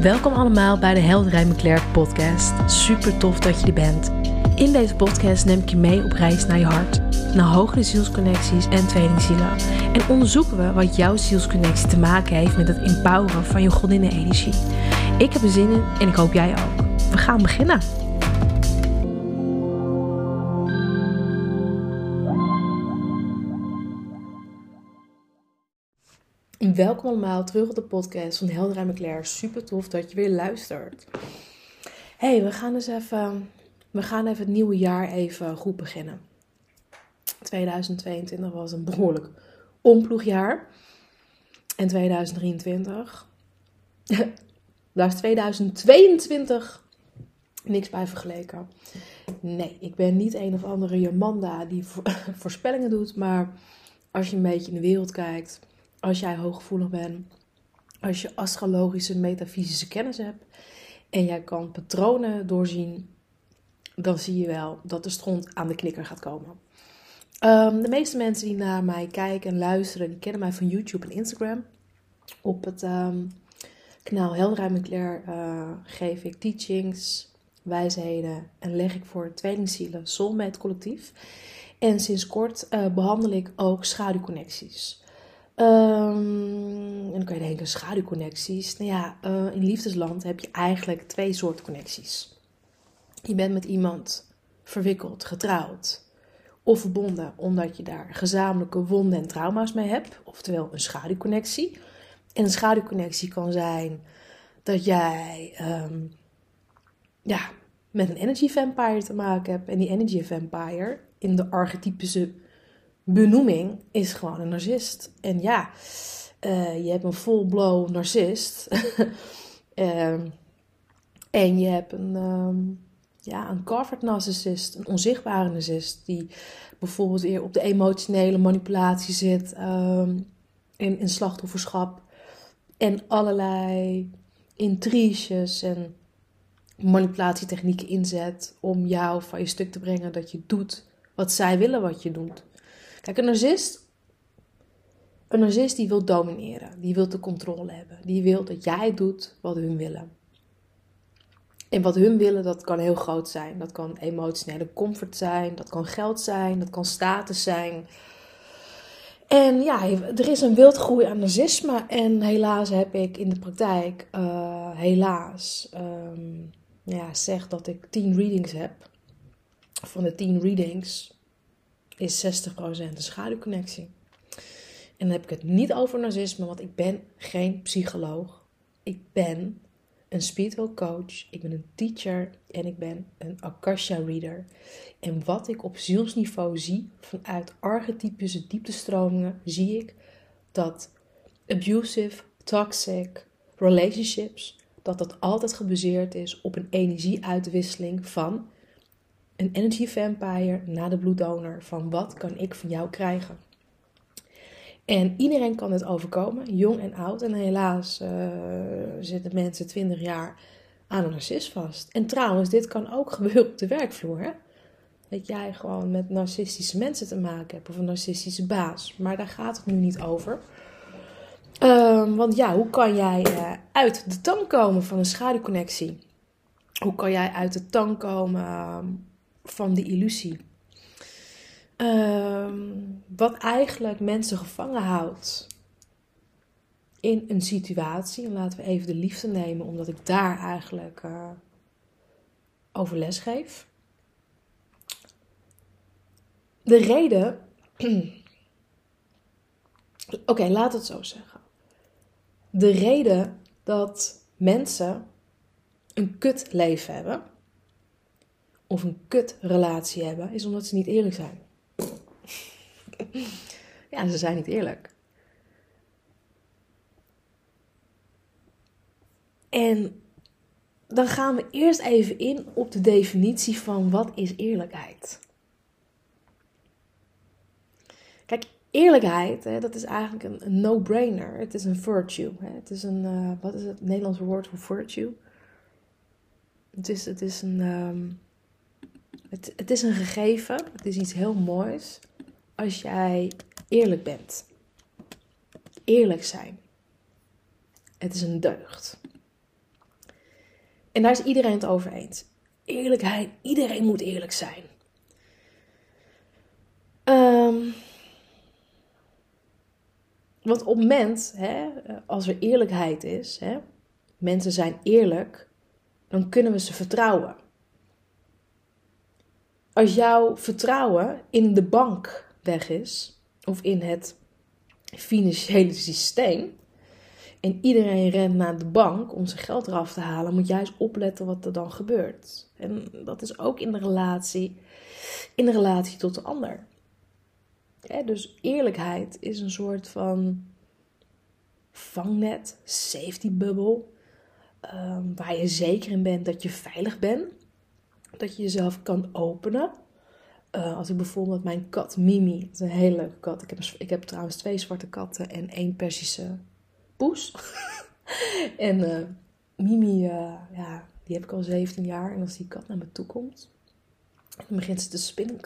Welkom allemaal bij de Helderij McClair podcast. Super tof dat je er bent. In deze podcast neem ik je mee op reis naar je hart, naar hogere zielsconnecties en tweelingzielen. En onderzoeken we wat jouw zielsconnectie te maken heeft met het empoweren van je godinnenenergie. Ik heb er zin in en ik hoop jij ook. We gaan beginnen. Welkom allemaal terug op de podcast van Helder McClair. Super tof dat je weer luistert. hey, we gaan dus even, we gaan even het nieuwe jaar even goed beginnen. 2022 was een behoorlijk omploegjaar. En 2023, daar is 2022 niks bij vergeleken. Nee, ik ben niet een of andere Jamanda die voorspellingen doet, maar als je een beetje in de wereld kijkt als jij hooggevoelig bent, als je astrologische, metafysische kennis hebt en jij kan patronen doorzien, dan zie je wel dat de stront aan de knikker gaat komen. Ehm, de meeste mensen die naar mij kijken en luisteren, die kennen mij van YouTube en Instagram. Op het um, kanaal Helderheid met Claire uh, geef ik teachings, wijsheden en leg ik voor tweelingzielen Soulmate Collectief. En sinds kort uh, behandel ik ook schaduwconnecties. Um, en dan kan je denken, schaduwconnecties. Nou ja, uh, in liefdesland heb je eigenlijk twee soorten connecties. Je bent met iemand verwikkeld, getrouwd of verbonden omdat je daar gezamenlijke wonden en trauma's mee hebt. Oftewel een schaduwconnectie. En een schaduwconnectie kan zijn dat jij um, ja, met een energy vampire te maken hebt. En die energy vampire in de archetypische benoeming is gewoon een narcist. En ja, uh, je hebt een full-blow narcist. um, en je hebt een, um, ja, een covered narcissist, een onzichtbare narcist, die bijvoorbeeld weer op de emotionele manipulatie zit, um, in, in slachtofferschap. En allerlei intriges en manipulatietechnieken inzet om jou van je stuk te brengen dat je doet wat zij willen wat je doet. Kijk, een narcist, een narcist die wil domineren, die wil de controle hebben, die wil dat jij doet wat hun willen. En wat hun willen, dat kan heel groot zijn. Dat kan emotionele comfort zijn, dat kan geld zijn, dat kan status zijn. En ja, er is een wildgroei aan narcisme. En helaas heb ik in de praktijk, uh, helaas, um, ja, zeg dat ik 10 readings heb. Van de 10 readings is 60% een schaduwconnectie. En dan heb ik het niet over narcisme, want ik ben geen psycholoog. Ik ben een spiritual coach, ik ben een teacher en ik ben een Akasha reader. En wat ik op zielsniveau zie vanuit archetypische dieptestromingen, zie ik dat abusive, toxic relationships, dat dat altijd gebaseerd is op een energieuitwisseling van een energy vampire naar de bloeddonor. Van wat kan ik van jou krijgen? En iedereen kan het overkomen, jong en oud. En helaas uh, zitten mensen 20 jaar aan een narcist vast. En trouwens, dit kan ook gebeuren op de werkvloer. Hè? Dat jij gewoon met narcistische mensen te maken hebt of een narcistische baas. Maar daar gaat het nu niet over. Um, want ja, hoe kan jij uh, uit de tang komen van een schaduwconnectie? Hoe kan jij uit de tang komen uh, van die illusie. Um, wat eigenlijk mensen gevangen houdt in een situatie. En laten we even de liefde nemen, omdat ik daar eigenlijk uh, over les geef. De reden. Oké, laat het zo zeggen. De reden dat mensen een kut leven hebben of een kutrelatie hebben, is omdat ze niet eerlijk zijn. ja, ze zijn niet eerlijk. En dan gaan we eerst even in op de definitie van wat is eerlijkheid. Kijk, eerlijkheid, hè, dat is eigenlijk een, een no-brainer. Het is een virtue. Hè. Het is een, uh, wat is het Nederlandse woord voor virtue? Het is, het is een, um, het, het is een gegeven, het is iets heel moois als jij eerlijk bent. Eerlijk zijn. Het is een deugd. En daar is iedereen het over eens. Eerlijkheid, iedereen moet eerlijk zijn. Um, want op het moment, hè, als er eerlijkheid is, hè, mensen zijn eerlijk, dan kunnen we ze vertrouwen. Als jouw vertrouwen in de bank weg is, of in het financiële systeem, en iedereen rent naar de bank om zijn geld eraf te halen, moet jij eens opletten wat er dan gebeurt. En dat is ook in de relatie, in de relatie tot de ander. dus eerlijkheid is een soort van vangnet, safety bubble, um, waar je zeker in bent dat je veilig bent, dat je jezelf kan openen. Uh, als ik bijvoorbeeld mijn kat Mimi, dat is een hele leuke kat. Ik heb, ik heb trouwens twee zwarte katten en één Persische poes. en uh, Mimi, uh, ja, die heb ik al 17 jaar. En als die kat naar me toe komt, dan begint ze te spinnen.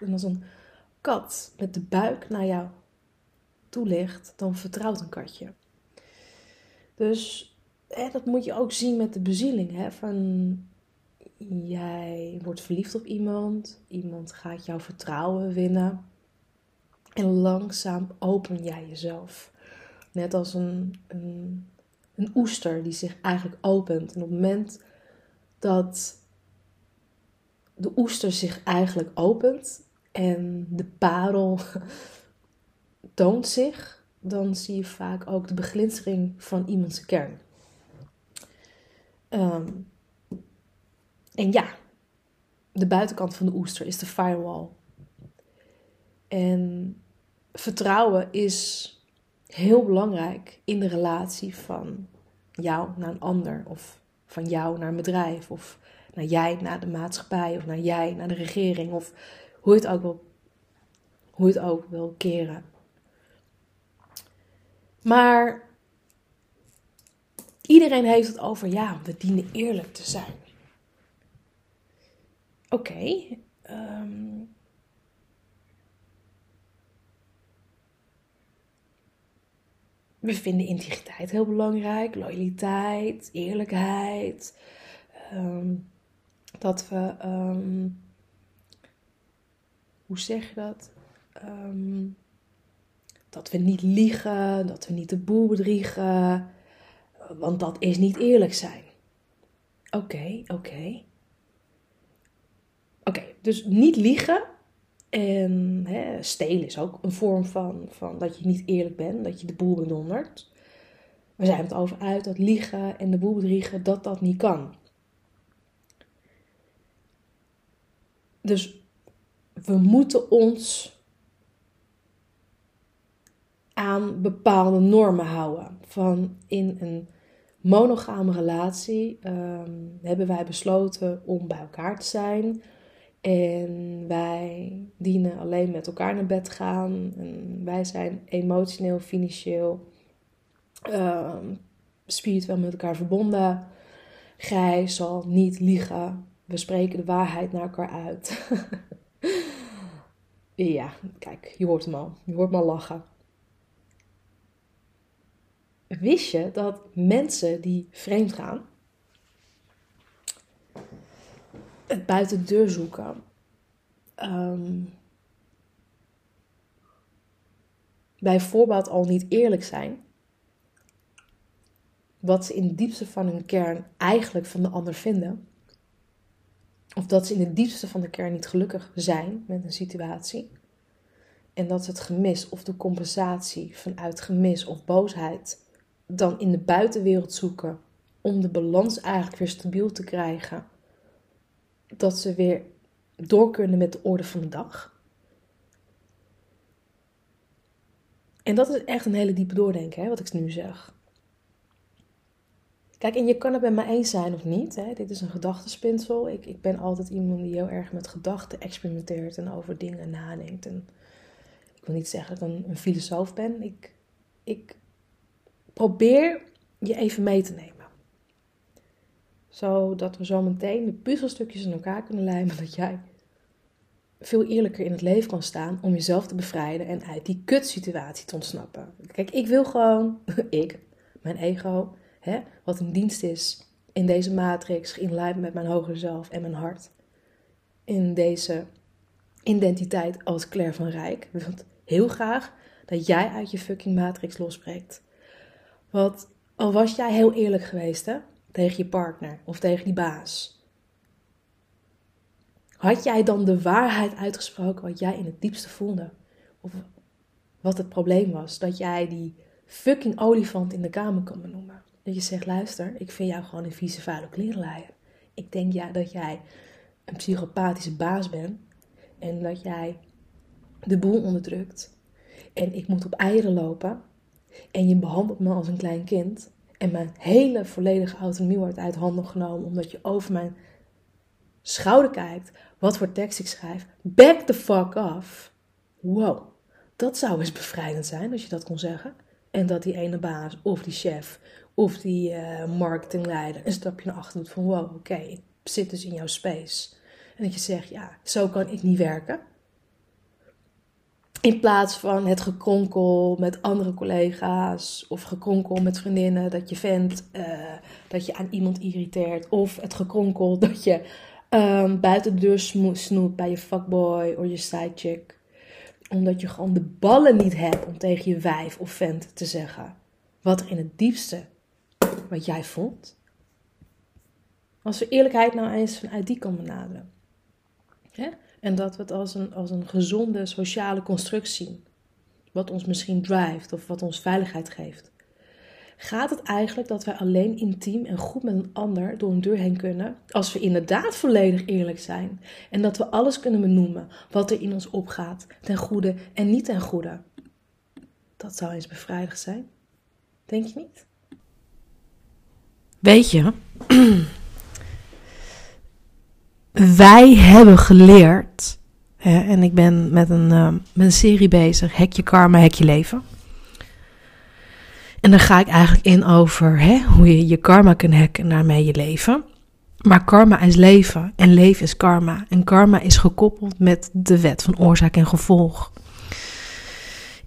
En als een kat met de buik naar jou toe ligt, dan vertrouwt een katje. Dus hè, dat moet je ook zien met de bezieling. Hè? Van, jij wordt verliefd op iemand, iemand gaat jouw vertrouwen winnen. En langzaam open jij jezelf. Net als een, een, een oester die zich eigenlijk opent. En op het moment dat de oester zich eigenlijk opent en de parel toont zich, dan zie je vaak ook de beglinstering van iemands kern. Ehm, en ja, de buitenkant van de oester is de firewall. En vertrouwen is heel belangrijk in de relatie van jou naar een ander, of van jou naar een bedrijf, of naar jij naar de maatschappij, of naar jij naar de regering, of hoe je het ook wil, hoe het ook wil keren. Maar iedereen heeft het over, ja, we dienen eerlijk te zijn. Oké, ehm, we vinden integriteit heel belangrijk, loyaliteit, eerlijkheid. Ehm, dat we, ehm, hoe zeg je dat? Dat we niet liegen, dat we niet de boel bedriegen, want dat is niet eerlijk zijn. Oké, oké. Oké, dus niet liegen en hè, stelen is ook een vorm van, van dat je niet eerlijk bent, dat je de boel bedondert. We zijn het over uit dat liegen en de boel bedriegen, dat dat niet kan. Dus we moeten ons aan bepaalde normen houden. Van in een monogame relatie ehm, hebben wij besloten om bij elkaar te zijn. En wij dienen alleen met elkaar naar bed gaan. En wij zijn emotioneel, financieel, ehm, spiritueel met elkaar verbonden. Gij zal niet liegen. We spreken de waarheid naar elkaar uit. ja, kijk, je hoort hem al. Je hoort me al lachen wist je dat mensen die vreemd gaan, het buiten de deur zoeken, um, bijvoorbeeld al niet eerlijk zijn, wat ze in het diepste van hun kern eigenlijk van de ander vinden, of dat ze in het diepste van de kern niet gelukkig zijn met een situatie. En dat ze het gemis of de compensatie vanuit gemis of boosheid dan in de buitenwereld zoeken om de balans eigenlijk weer stabiel te krijgen. Dat ze weer door kunnen met de orde van de dag. En dat is echt een hele diepe doordenken, hè, wat ik nu zeg. Kijk, en je kan het bij mij eens zijn of niet. Hè? Dit is een gedachtenspinsel. Ik, ik ben altijd iemand die heel erg met gedachten experimenteert en over dingen nadenkt. En ik wil niet zeggen dat ik een, een filosoof ben. Ik, ik probeer je even mee te nemen. Zodat we zo meteen de puzzelstukjes in elkaar kunnen lijmen. Dat jij veel eerlijker in het leven kan staan om jezelf te bevrijden en uit die kutsituatie te ontsnappen. Kijk, ik wil gewoon, ik, mijn ego, hè, wat in dienst is in deze matrix in lijn met mijn hogere zelf en mijn hart. In deze identiteit als Claire van Rijk. Ik wil heel graag dat jij uit je fucking matrix losbreekt. Want al was jij heel eerlijk geweest hè, tegen je partner of tegen die baas. Had jij dan de waarheid uitgesproken wat jij in het diepste voelde? Of wat het probleem was? Dat jij die fucking olifant in de kamer kan benoemen. Dat je zegt, luister, ik vind jou gewoon een vieze vuile klerenleier. Ik denk ja, dat jij een psychopathische baas bent. En dat jij de boel onderdrukt. En ik moet op eieren lopen. En je behandelt me als een klein kind. En mijn hele volledige autonomie wordt uit handen genomen. Omdat je over mijn schouder kijkt. Wat voor tekst ik schrijf. Back the fuck off. Wow. Dat zou eens bevrijdend zijn als je dat kon zeggen. En dat die ene baas of die chef of die uh, marketingleider een stapje naar achter doet van wow, oké, ik zit dus in jouw space. En dat je zegt, ja, zo kan ik niet werken. In plaats van het gekronkel met andere collega's of gekronkel met vriendinnen dat je vindt uh, dat je aan iemand irriteert. Of het gekronkel dat je um, buiten de deur snoept bij je fuckboy of je sidechick. Omdat je gewoon de ballen niet hebt om tegen je wijf of vent te zeggen wat er in het diepste wat jij vond. Als we eerlijkheid nou eens vanuit die kan benaderen. Hè? En dat we het als een, als een gezonde sociale construct zien. Wat ons misschien drijft of wat ons veiligheid geeft. Gaat het eigenlijk dat wij alleen intiem en goed met een ander door een deur heen kunnen als we inderdaad volledig eerlijk zijn en dat we alles kunnen benoemen wat er in ons opgaat, ten goede en niet ten goede? Dat zou eens bevrijdend zijn. Denk je niet? Weet je, wij hebben geleerd, hè, en ik ben met een, met een serie bezig, Hek je karma, hek je leven. En dan ga ik eigenlijk in over hè, hoe je je karma kunt hacken en daarmee je leven. Maar karma is leven en leven is karma. En karma is gekoppeld met de wet van oorzaak en gevolg.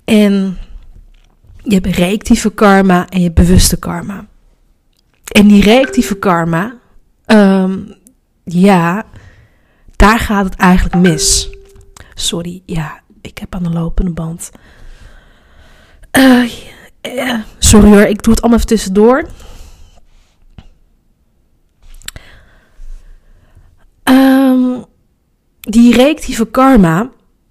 En je hebt reactieve karma en je hebt bewuste karma. En die reactieve karma, um, ja, daar gaat het eigenlijk mis. Sorry, ja, ik heb aan de lopende band. Uh, uh, sorry hoor, ik doe het allemaal even tussendoor. Um, die reactieve karma,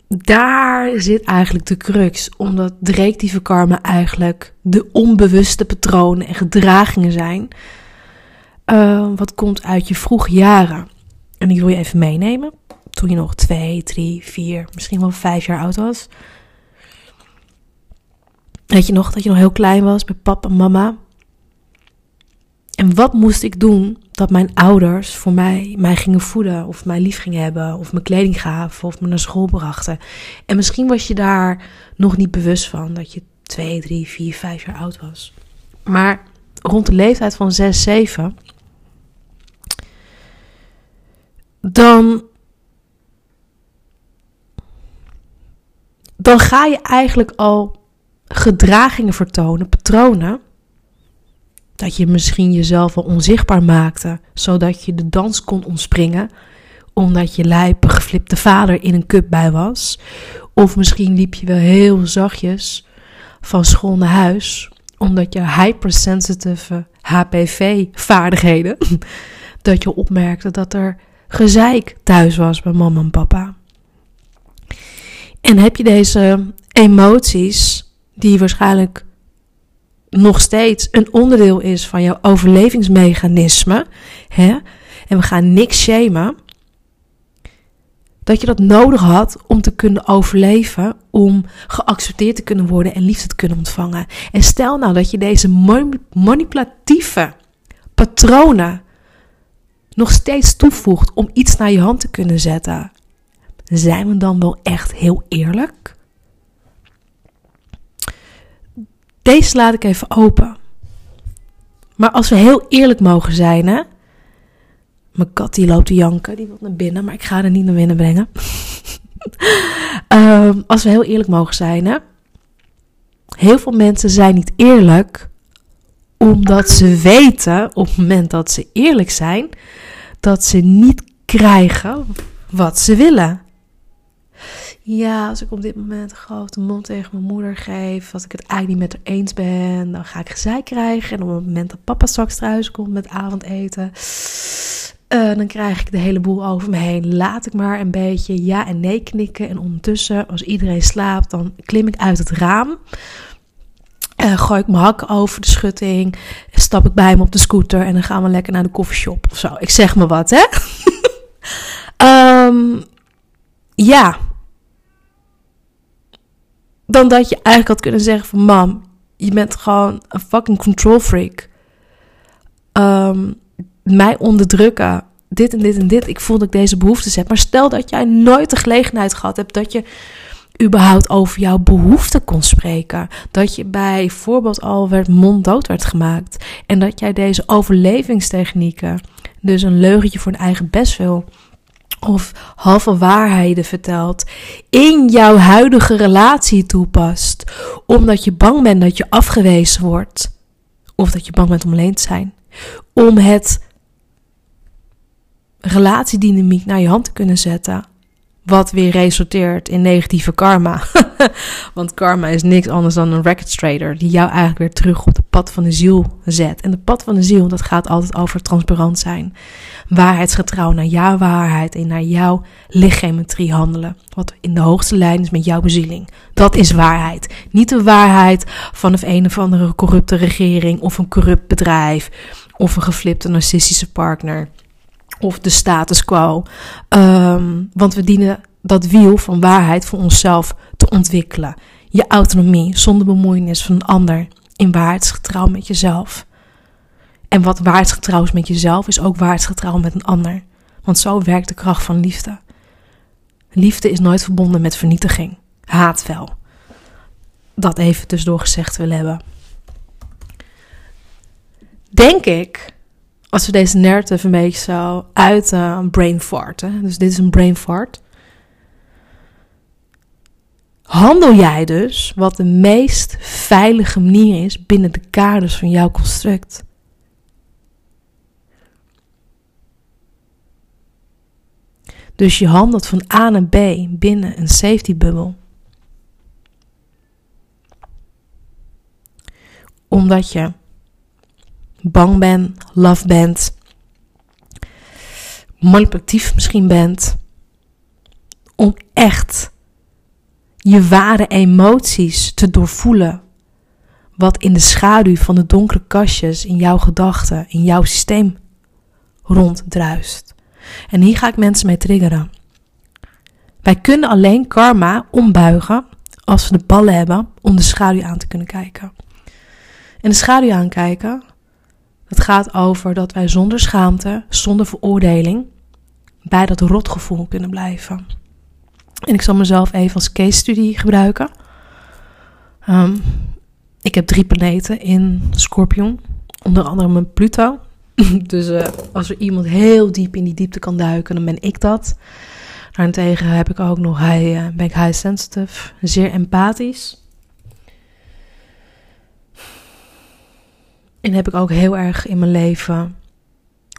daar zit eigenlijk de crux. Omdat de reactieve karma eigenlijk de onbewuste patronen en gedragingen zijn. Uh, wat komt uit je vroege jaren. En die wil je even meenemen. Toen je nog twee, drie, vier, misschien wel vijf jaar oud was. Weet je nog dat je nog heel klein was bij papa en mama? En wat moest ik doen dat mijn ouders voor mij, mij gingen voeden, of mij lief gingen hebben, of me kleding gaven, of me naar school brachten? En misschien was je daar nog niet bewust van, dat je twee, drie, vier, vijf jaar oud was. Maar rond de leeftijd van zes, zeven, dan, dan ga je eigenlijk al gedragingen vertonen, patronen dat je misschien jezelf al onzichtbaar maakte, zodat je de dans kon ontspringen, omdat je lijpe geflipte vader in een cup bij was. Of misschien liep je wel heel zachtjes van school naar huis, omdat je hypersensitive HPV-vaardigheden, dat je opmerkte dat er gezeik thuis was bij mama en papa. En heb je deze emoties, die waarschijnlijk nog steeds een onderdeel is van jouw overlevingsmechanisme, hè, en we gaan niks shamen, dat je dat nodig had om te kunnen overleven, om geaccepteerd te kunnen worden en liefde te kunnen ontvangen. En stel nou dat je deze manipulatieve patronen nog steeds toevoegt om iets naar je hand te kunnen zetten. Zijn we dan wel echt heel eerlijk? Deze laat ik even open. Maar als we heel eerlijk mogen zijn, hè. Mijn kat die loopt te janken, die wil naar binnen, maar ik ga er niet naar binnen brengen. um, als we heel eerlijk mogen zijn, hè. Heel veel mensen zijn niet eerlijk Omdat ze weten op het moment dat ze eerlijk zijn, dat ze niet krijgen wat ze willen. Ja, als ik op dit moment een grote mond tegen mijn moeder geef, als ik het eigenlijk niet met haar eens ben, dan ga ik gezeik krijgen. En op het moment dat papa straks thuis komt met avondeten, uh, dan krijg ik de hele boel over me heen. Laat ik maar een beetje ja en nee knikken. En ondertussen, als iedereen slaapt, dan klim ik uit het raam. Uh, gooi ik mijn hakken over de schutting. Stap ik bij hem op de scooter. En dan gaan we lekker naar de koffieshop of zo. Ik zeg maar wat, hè? um, ja. Dan dat je eigenlijk had kunnen zeggen van... Mam, je bent gewoon een fucking control freak. Um, mij onderdrukken. Dit en dit en dit. Ik voel dat ik deze behoeftes heb. Maar stel dat jij nooit de gelegenheid gehad hebt dat je überhaupt over jouw behoeften kon spreken. Dat je bijvoorbeeld al werd monddood werd gemaakt. En dat jij deze overlevingstechnieken, dus een leugentje voor een eigen best wil, of halve waarheden vertelt, in jouw huidige relatie toepast. Omdat je bang bent dat je afgewezen wordt. Of dat je bang bent om alleen te zijn. Om het relatiedynamiek naar je hand te kunnen zetten. Wat weer resulteert in negatieve karma. Want karma is niks anders dan een record trader die jou eigenlijk weer terug op de pad van de ziel zet. En de pad van de ziel, dat gaat altijd over transparant zijn. Waarheidsgetrouw naar jouw waarheid en naar jouw lichgeometrie handelen. Wat in de hoogste lijn is met jouw bezieling. Dat is waarheid. Niet de waarheid van een of andere corrupte regering of een corrupt bedrijf of een geflipte narcistische partner of de status quo. Um, want we dienen dat wiel van waarheid voor onszelf te ontwikkelen. Je autonomie zonder bemoeienis van een ander. In waarheidsgetrouw met jezelf. En wat waarheidsgetrouw is met jezelf, is ook waarheidsgetrouw met een ander. Want zo werkt de kracht van liefde. Liefde is nooit verbonden met vernietiging. Haat wel. Dat even tussendoor gezegd willen hebben. Denk ik als we deze narrative een beetje zo uit een brain fart, hè? dus dit is een brain fart, handel jij dus wat de meest veilige manier is binnen de kaders van jouw construct. Dus je handelt van A naar B binnen een safety bubbel. Omdat je bang bent, love bent, manipulatief misschien bent, om echt je ware emoties te doorvoelen. Wat in de schaduw van de donkere kastjes in jouw gedachten, in jouw systeem ronddruist. En hier ga ik mensen mee triggeren. Wij kunnen alleen karma ombuigen als we de ballen hebben om de schaduw aan te kunnen kijken. En de schaduw aankijken, het gaat over dat wij zonder schaamte, zonder veroordeling, bij dat rotgevoel kunnen blijven. En ik zal mezelf even als case study gebruiken. Um, ik heb drie planeten in Scorpion, onder andere mijn Pluto. dus uh, als er iemand heel diep in die diepte kan duiken, dan ben ik dat. Daarentegen heb ik ook nog high, uh, ben ik high sensitive, zeer empathisch. En heb ik ook heel erg in mijn leven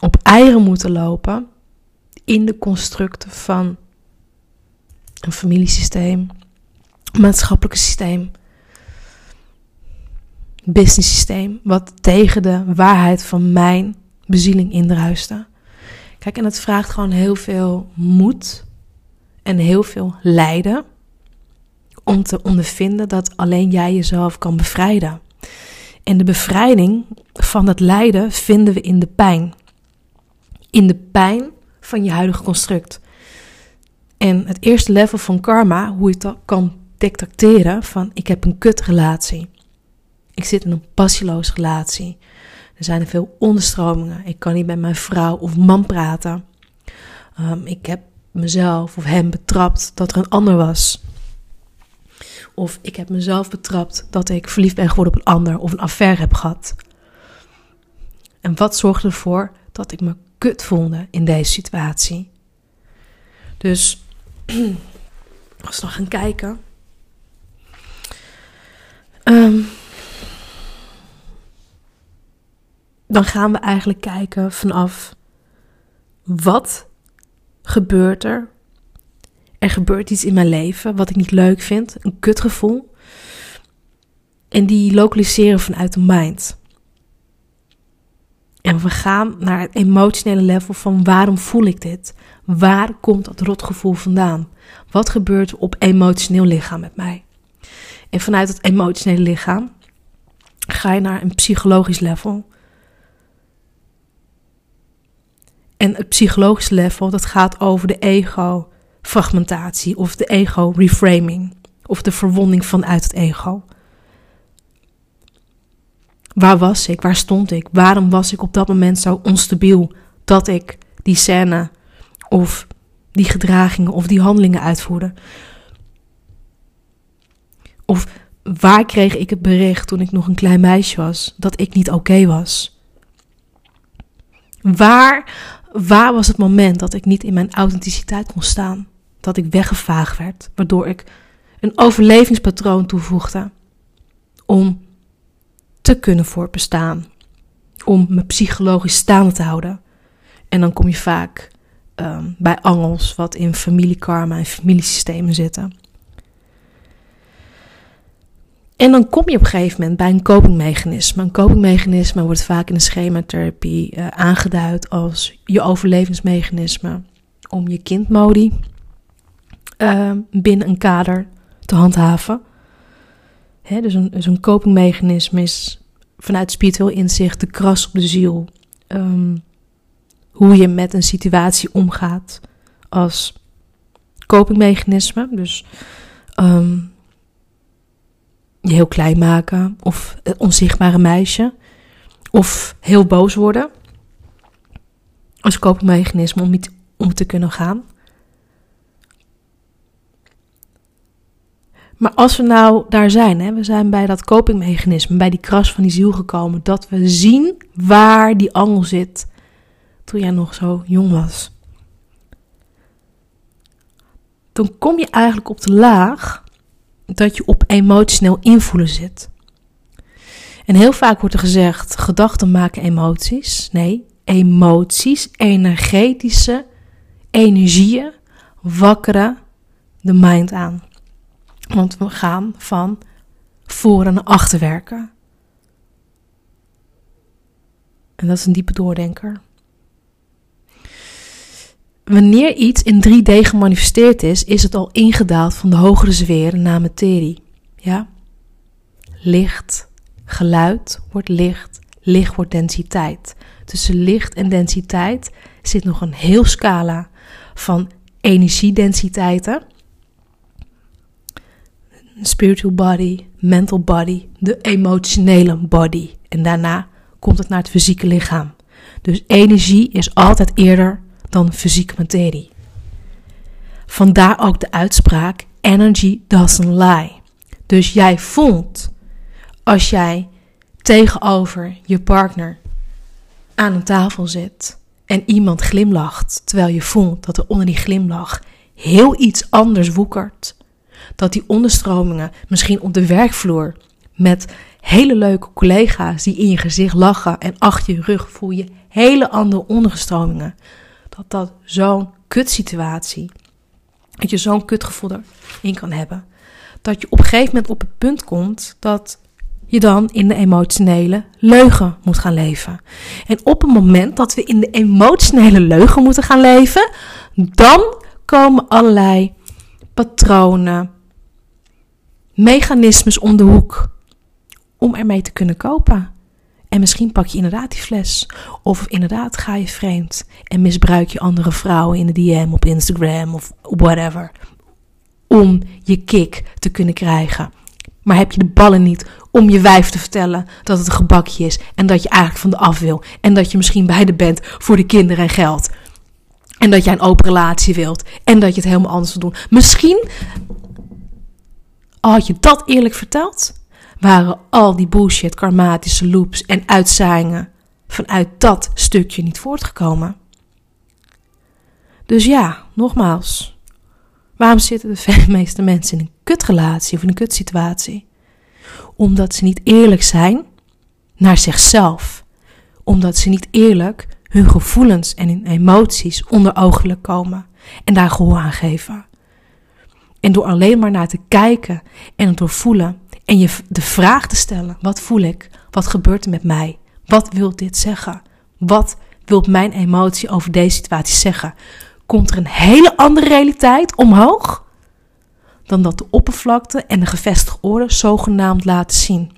op eieren moeten lopen. In de constructen van een familiesysteem, maatschappelijk systeem, business systeem, wat tegen de waarheid van mijn bezieling indruiste. Kijk, en het vraagt gewoon heel veel moed en heel veel lijden om te ondervinden dat alleen jij jezelf kan bevrijden. En de bevrijding van het lijden vinden we in de pijn. In de pijn van je huidige construct. En het eerste level van karma, hoe je dat kan detecteren van ik heb een kutrelatie. Ik zit in een passieloze relatie. Er zijn er veel onderstromingen. Ik kan niet met mijn vrouw of man praten. Um, ik heb mezelf of hem betrapt dat er een ander was. Of ik heb mezelf betrapt dat ik verliefd ben geworden op een ander of een affaire heb gehad. En wat zorgde ervoor dat ik me kut voelde in deze situatie? Dus als we dan gaan kijken. Um, dan gaan we eigenlijk kijken vanaf wat gebeurt er? Er gebeurt iets in mijn leven wat ik niet leuk vind, een kutgevoel. En die lokaliseren vanuit de mind. En we gaan naar het emotionele level van waarom voel ik dit? Waar komt dat rotgevoel vandaan? Wat gebeurt op emotioneel lichaam met mij? En vanuit het emotionele lichaam ga je naar een psychologisch level. En het psychologische level, dat gaat over de ego-fragmentatie of de ego-reframing. Of de verwonding vanuit het ego. Waar was ik? Waar stond ik? Waarom was ik op dat moment zo onstabiel dat ik die scène of die gedragingen of die handelingen uitvoerde? Of waar kreeg ik het bericht toen ik nog een klein meisje was dat ik niet oké was? Waar, waar was het moment dat ik niet in mijn authenticiteit kon staan? Dat ik weggevaagd werd, waardoor ik een overlevingspatroon toevoegde om te kunnen voortbestaan. Om me psychologisch staande te houden. En dan kom je vaak ehm, bij angels, wat in familiekarma en familiesystemen zitten. En dan kom je op een gegeven moment bij een copingmechanisme. Een copingmechanisme wordt vaak in de schematherapie uh, aangeduid als je overlevingsmechanisme om je kindmodi uh, binnen een kader te handhaven. Hè, dus een, dus een copingmechanisme is vanuit spiritueel inzicht de kras op de ziel. Um, hoe je met een situatie omgaat als copingmechanisme. Dus um, je heel klein maken of het onzichtbare meisje. Of heel boos worden. Als copingmechanisme om, om te kunnen gaan. Maar als we nou daar zijn, hè, we zijn bij dat copingmechanisme, bij die kras van die ziel gekomen, dat we zien waar die angel zit toen jij nog zo jong was. Dan kom je eigenlijk op de laag dat je op emotioneel invoelen zit. En heel vaak wordt er gezegd: gedachten maken emoties. Nee, emoties, energetische energieën wakkeren de mind aan. Want we gaan van voor naar achter werken. En dat is een diepe doordenker. Wanneer iets in 3D gemanifesteerd is, is het al ingedaald van de hogere sferen naar materie. Ja? Licht, geluid wordt licht, licht wordt densiteit. Tussen licht en densiteit zit nog een heel scala van energiedensiteiten spiritual body, mental body, de emotionele body. En daarna komt het naar het fysieke lichaam. Dus energie is altijd eerder dan fysieke materie. Vandaar ook de uitspraak: energy doesn't lie. Dus jij voelt als jij tegenover je partner aan een tafel zit en iemand glimlacht, terwijl je voelt dat er onder die glimlach heel iets anders woekert dat die onderstromingen misschien op de werkvloer met hele leuke collega's die in je gezicht lachen en achter je rug voel je hele andere onderstromingen. Dat dat zo'n kutsituatie, dat je zo'n kutgevoel erin kan hebben. Dat je op een gegeven moment op het punt komt dat je dan in de emotionele leugen moet gaan leven. En op het moment dat we in de emotionele leugen moeten gaan leven, dan komen allerlei patronen, mechanismes om de hoek om ermee te kunnen kopen. En misschien pak je inderdaad die fles. Of inderdaad ga je vreemd en misbruik je andere vrouwen in de DM op Instagram of whatever. Om je kick te kunnen krijgen. Maar heb je de ballen niet om je wijf te vertellen dat het een gebakje is en dat je eigenlijk van de af wil. En dat je misschien beide bent voor de kinderen en geld. En dat jij een open relatie wilt. En dat je het helemaal anders wil doen. Misschien had je dat eerlijk verteld, waren al die bullshit, karmatische loops en uitzaaiingen vanuit dat stukje niet voortgekomen. Dus ja, nogmaals. Waarom zitten de meeste mensen in een kutrelatie of in een kutsituatie? Omdat ze niet eerlijk zijn naar zichzelf. omdat ze niet eerlijk hun gevoelens en hun emoties onder ogen komen en daar gehoor aan geven. En door alleen maar naar te kijken en het doorvoelen en je de vraag te stellen: wat voel ik? Wat gebeurt er met mij? Wat wil dit zeggen? Wat wil mijn emotie over deze situatie zeggen? Komt er een hele andere realiteit omhoog dan dat de oppervlakte en de gevestigde orde zogenaamd laten zien?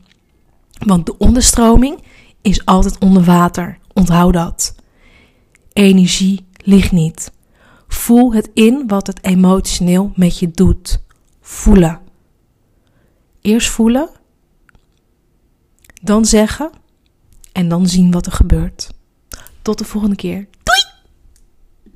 Want de onderstroming is altijd onder water. Onthoud dat. Energie ligt niet. Voel het in wat het emotioneel met je doet. Voelen. Eerst voelen, dan zeggen en dan zien wat er gebeurt. Tot de volgende keer.